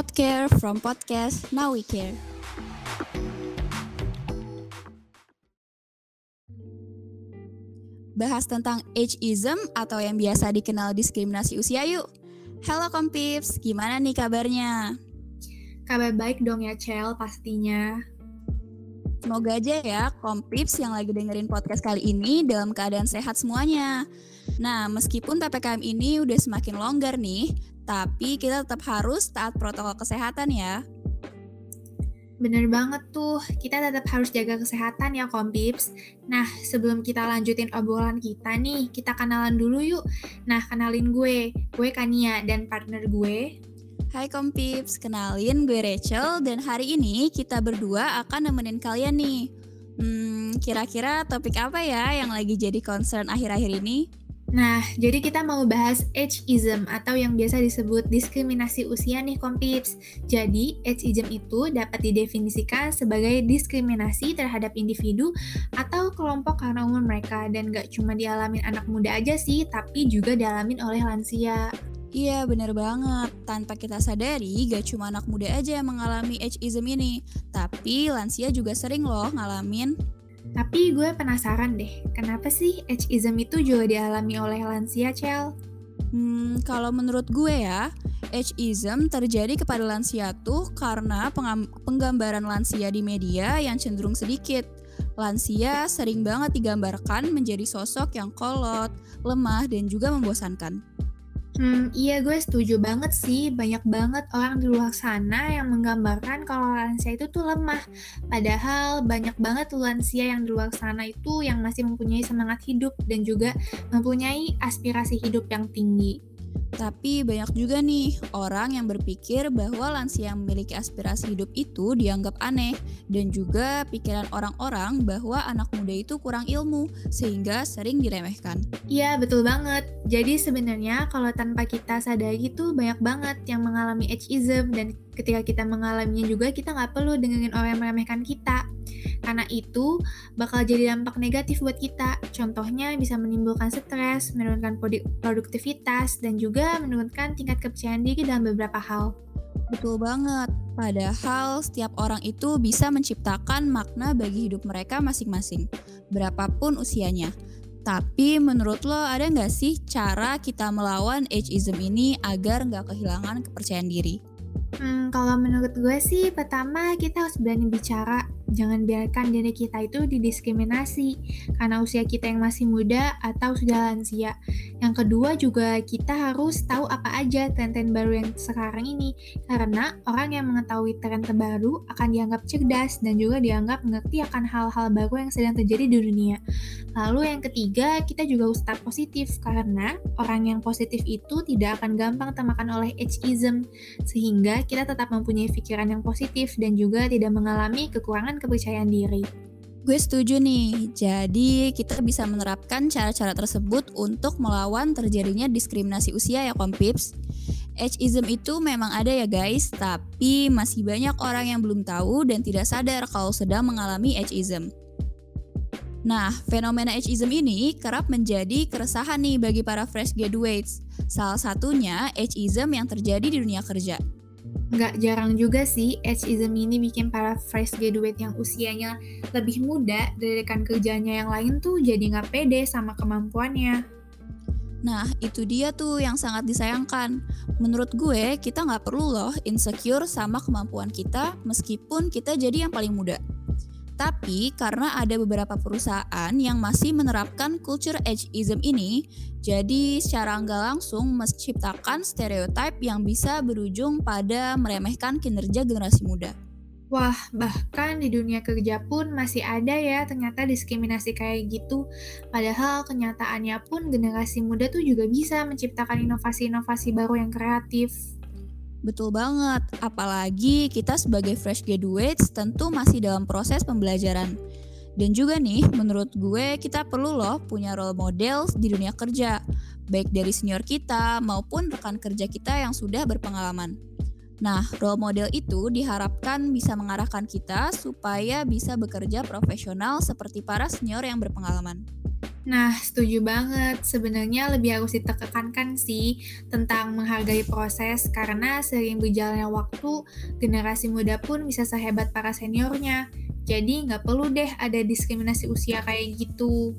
Podcare from podcast Now We Care. Bahas tentang ageism atau yang biasa dikenal diskriminasi usia yuk. Halo Kompips, gimana nih kabarnya? Kabar baik dong ya Cel pastinya. Semoga aja ya Kompips yang lagi dengerin podcast kali ini dalam keadaan sehat semuanya. Nah, meskipun PPKM ini udah semakin longgar nih, tapi kita tetap harus taat protokol kesehatan ya. Bener banget tuh, kita tetap harus jaga kesehatan ya Kompips. Nah, sebelum kita lanjutin obrolan kita nih, kita kenalan dulu yuk. Nah, kenalin gue, gue Kania dan partner gue. Hai Kompips, kenalin gue Rachel dan hari ini kita berdua akan nemenin kalian nih. Hmm, kira-kira topik apa ya yang lagi jadi concern akhir-akhir ini? Nah, jadi kita mau bahas ageism atau yang biasa disebut diskriminasi usia nih kompips. Jadi, ageism itu dapat didefinisikan sebagai diskriminasi terhadap individu atau kelompok karena umur mereka dan gak cuma dialami anak muda aja sih, tapi juga dialami oleh lansia. Iya bener banget, tanpa kita sadari gak cuma anak muda aja yang mengalami ageism ini, tapi lansia juga sering loh ngalamin tapi gue penasaran deh, kenapa sih ageism itu juga dialami oleh lansia, Cel? Hmm, kalau menurut gue ya, ageism terjadi kepada lansia tuh karena penggambaran lansia di media yang cenderung sedikit. Lansia sering banget digambarkan menjadi sosok yang kolot, lemah, dan juga membosankan. Hmm, iya gue setuju banget sih. Banyak banget orang di luar sana yang menggambarkan kalau lansia itu tuh lemah. Padahal banyak banget lansia yang di luar sana itu yang masih mempunyai semangat hidup dan juga mempunyai aspirasi hidup yang tinggi. Tapi banyak juga nih orang yang berpikir bahwa lansia yang memiliki aspirasi hidup itu dianggap aneh dan juga pikiran orang-orang bahwa anak muda itu kurang ilmu sehingga sering diremehkan. Iya, betul banget. Jadi sebenarnya kalau tanpa kita sadari itu banyak banget yang mengalami ageism dan ketika kita mengalaminya juga kita nggak perlu dengerin orang yang meremehkan kita. Karena itu bakal jadi dampak negatif buat kita. Contohnya bisa menimbulkan stres, menurunkan produktivitas, dan juga menurunkan tingkat kepercayaan diri dalam beberapa hal. Betul banget. Padahal setiap orang itu bisa menciptakan makna bagi hidup mereka masing-masing, berapapun usianya. Tapi menurut lo ada nggak sih cara kita melawan ageism ini agar nggak kehilangan kepercayaan diri? Hmm, kalau menurut gue sih pertama kita harus berani bicara Jangan biarkan diri kita itu didiskriminasi karena usia kita yang masih muda atau sudah lansia. Yang kedua juga kita harus tahu apa aja tren-tren baru yang sekarang ini karena orang yang mengetahui tren terbaru akan dianggap cerdas dan juga dianggap mengerti akan hal-hal baru yang sedang terjadi di dunia. Lalu yang ketiga, kita juga harus tetap positif karena orang yang positif itu tidak akan gampang termakan oleh ageism sehingga kita tetap mempunyai pikiran yang positif dan juga tidak mengalami kekurangan kepercayaan diri. Gue setuju nih, jadi kita bisa menerapkan cara-cara tersebut untuk melawan terjadinya diskriminasi usia ya kompips. Ageism itu memang ada ya guys, tapi masih banyak orang yang belum tahu dan tidak sadar kalau sedang mengalami ageism. Nah, fenomena ageism ini kerap menjadi keresahan nih bagi para fresh graduates. Salah satunya ageism yang terjadi di dunia kerja. Nggak jarang juga sih ageism ini bikin para fresh graduate yang usianya lebih muda dari rekan kerjanya yang lain tuh jadi nggak pede sama kemampuannya. Nah, itu dia tuh yang sangat disayangkan. Menurut gue, kita nggak perlu loh insecure sama kemampuan kita meskipun kita jadi yang paling muda. Tapi karena ada beberapa perusahaan yang masih menerapkan culture ageism ini, jadi secara nggak langsung menciptakan stereotip yang bisa berujung pada meremehkan kinerja generasi muda. Wah, bahkan di dunia kerja pun masih ada ya ternyata diskriminasi kayak gitu. Padahal kenyataannya pun generasi muda tuh juga bisa menciptakan inovasi-inovasi baru yang kreatif. Betul banget, apalagi kita sebagai fresh graduates tentu masih dalam proses pembelajaran. Dan juga nih, menurut gue kita perlu loh punya role model di dunia kerja, baik dari senior kita maupun rekan kerja kita yang sudah berpengalaman. Nah, role model itu diharapkan bisa mengarahkan kita supaya bisa bekerja profesional seperti para senior yang berpengalaman. Nah, setuju banget. Sebenarnya lebih harus ditekankan sih tentang menghargai proses karena sering berjalannya waktu, generasi muda pun bisa sehebat para seniornya. Jadi nggak perlu deh ada diskriminasi usia kayak gitu.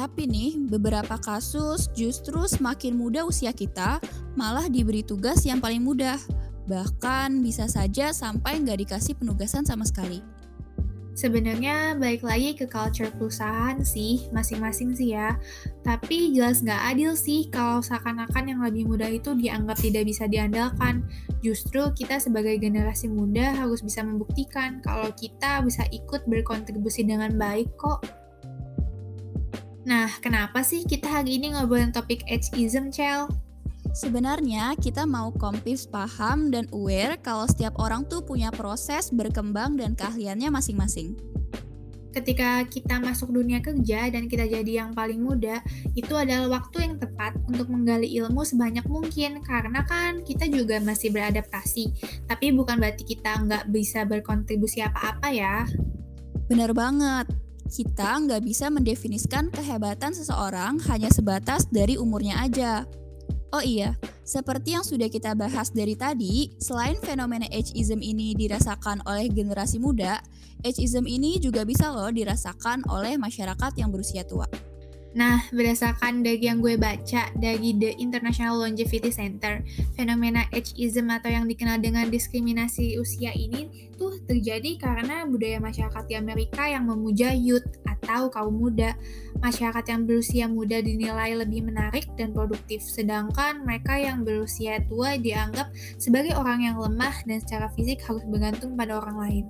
Tapi nih, beberapa kasus justru semakin muda usia kita malah diberi tugas yang paling mudah. Bahkan bisa saja sampai nggak dikasih penugasan sama sekali. Sebenarnya balik lagi ke culture perusahaan sih, masing-masing sih ya. Tapi jelas nggak adil sih kalau seakan-akan yang lebih muda itu dianggap tidak bisa diandalkan. Justru kita sebagai generasi muda harus bisa membuktikan kalau kita bisa ikut berkontribusi dengan baik kok. Nah, kenapa sih kita hari ini ngobrolin topik ageism, Cel? Sebenarnya kita mau kompis paham dan aware kalau setiap orang tuh punya proses berkembang dan keahliannya masing-masing. Ketika kita masuk dunia kerja dan kita jadi yang paling muda, itu adalah waktu yang tepat untuk menggali ilmu sebanyak mungkin karena kan kita juga masih beradaptasi. Tapi bukan berarti kita nggak bisa berkontribusi apa-apa ya. Bener banget, kita nggak bisa mendefinisikan kehebatan seseorang hanya sebatas dari umurnya aja. Oh iya, seperti yang sudah kita bahas dari tadi, selain fenomena ageism ini dirasakan oleh generasi muda, ageism ini juga bisa loh dirasakan oleh masyarakat yang berusia tua. Nah, berdasarkan dari yang gue baca dari The International Longevity Center, fenomena ageism atau yang dikenal dengan diskriminasi usia ini tuh terjadi karena budaya masyarakat di Amerika yang memuja youth atau kaum muda. Masyarakat yang berusia muda dinilai lebih menarik dan produktif, sedangkan mereka yang berusia tua dianggap sebagai orang yang lemah dan secara fisik harus bergantung pada orang lain.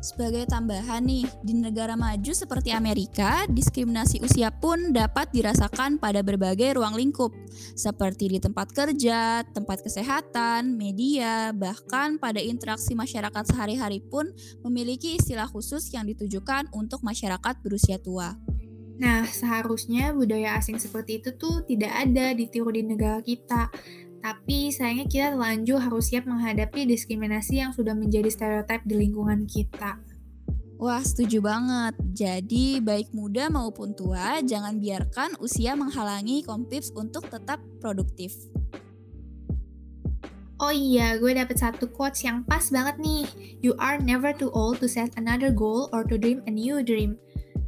Sebagai tambahan nih, di negara maju seperti Amerika, diskriminasi usia pun dapat dirasakan pada berbagai ruang lingkup, seperti di tempat kerja, tempat kesehatan, media, bahkan pada interaksi masyarakat sehari-hari pun memiliki istilah khusus yang ditujukan untuk masyarakat berusia tua. Nah, seharusnya budaya asing seperti itu tuh tidak ada ditiru di negara kita. Tapi sayangnya kita terlanjur harus siap menghadapi diskriminasi yang sudah menjadi stereotip di lingkungan kita. Wah, setuju banget. Jadi, baik muda maupun tua, jangan biarkan usia menghalangi kompips untuk tetap produktif. Oh iya, gue dapet satu quotes yang pas banget nih. You are never too old to set another goal or to dream a new dream.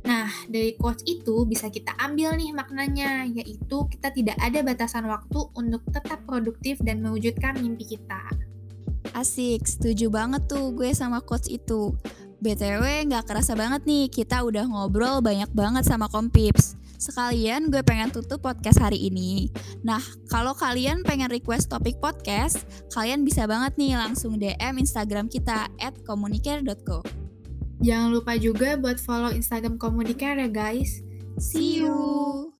Nah, dari quotes itu bisa kita ambil nih maknanya, yaitu kita tidak ada batasan waktu untuk tetap produktif dan mewujudkan mimpi kita. Asik, setuju banget tuh gue sama quotes itu. BTW nggak kerasa banget nih, kita udah ngobrol banyak banget sama Kompips. Sekalian gue pengen tutup podcast hari ini. Nah, kalau kalian pengen request topik podcast, kalian bisa banget nih langsung DM Instagram kita at communicare.co. Jangan lupa juga buat follow Instagram Komunikar ya guys. See you!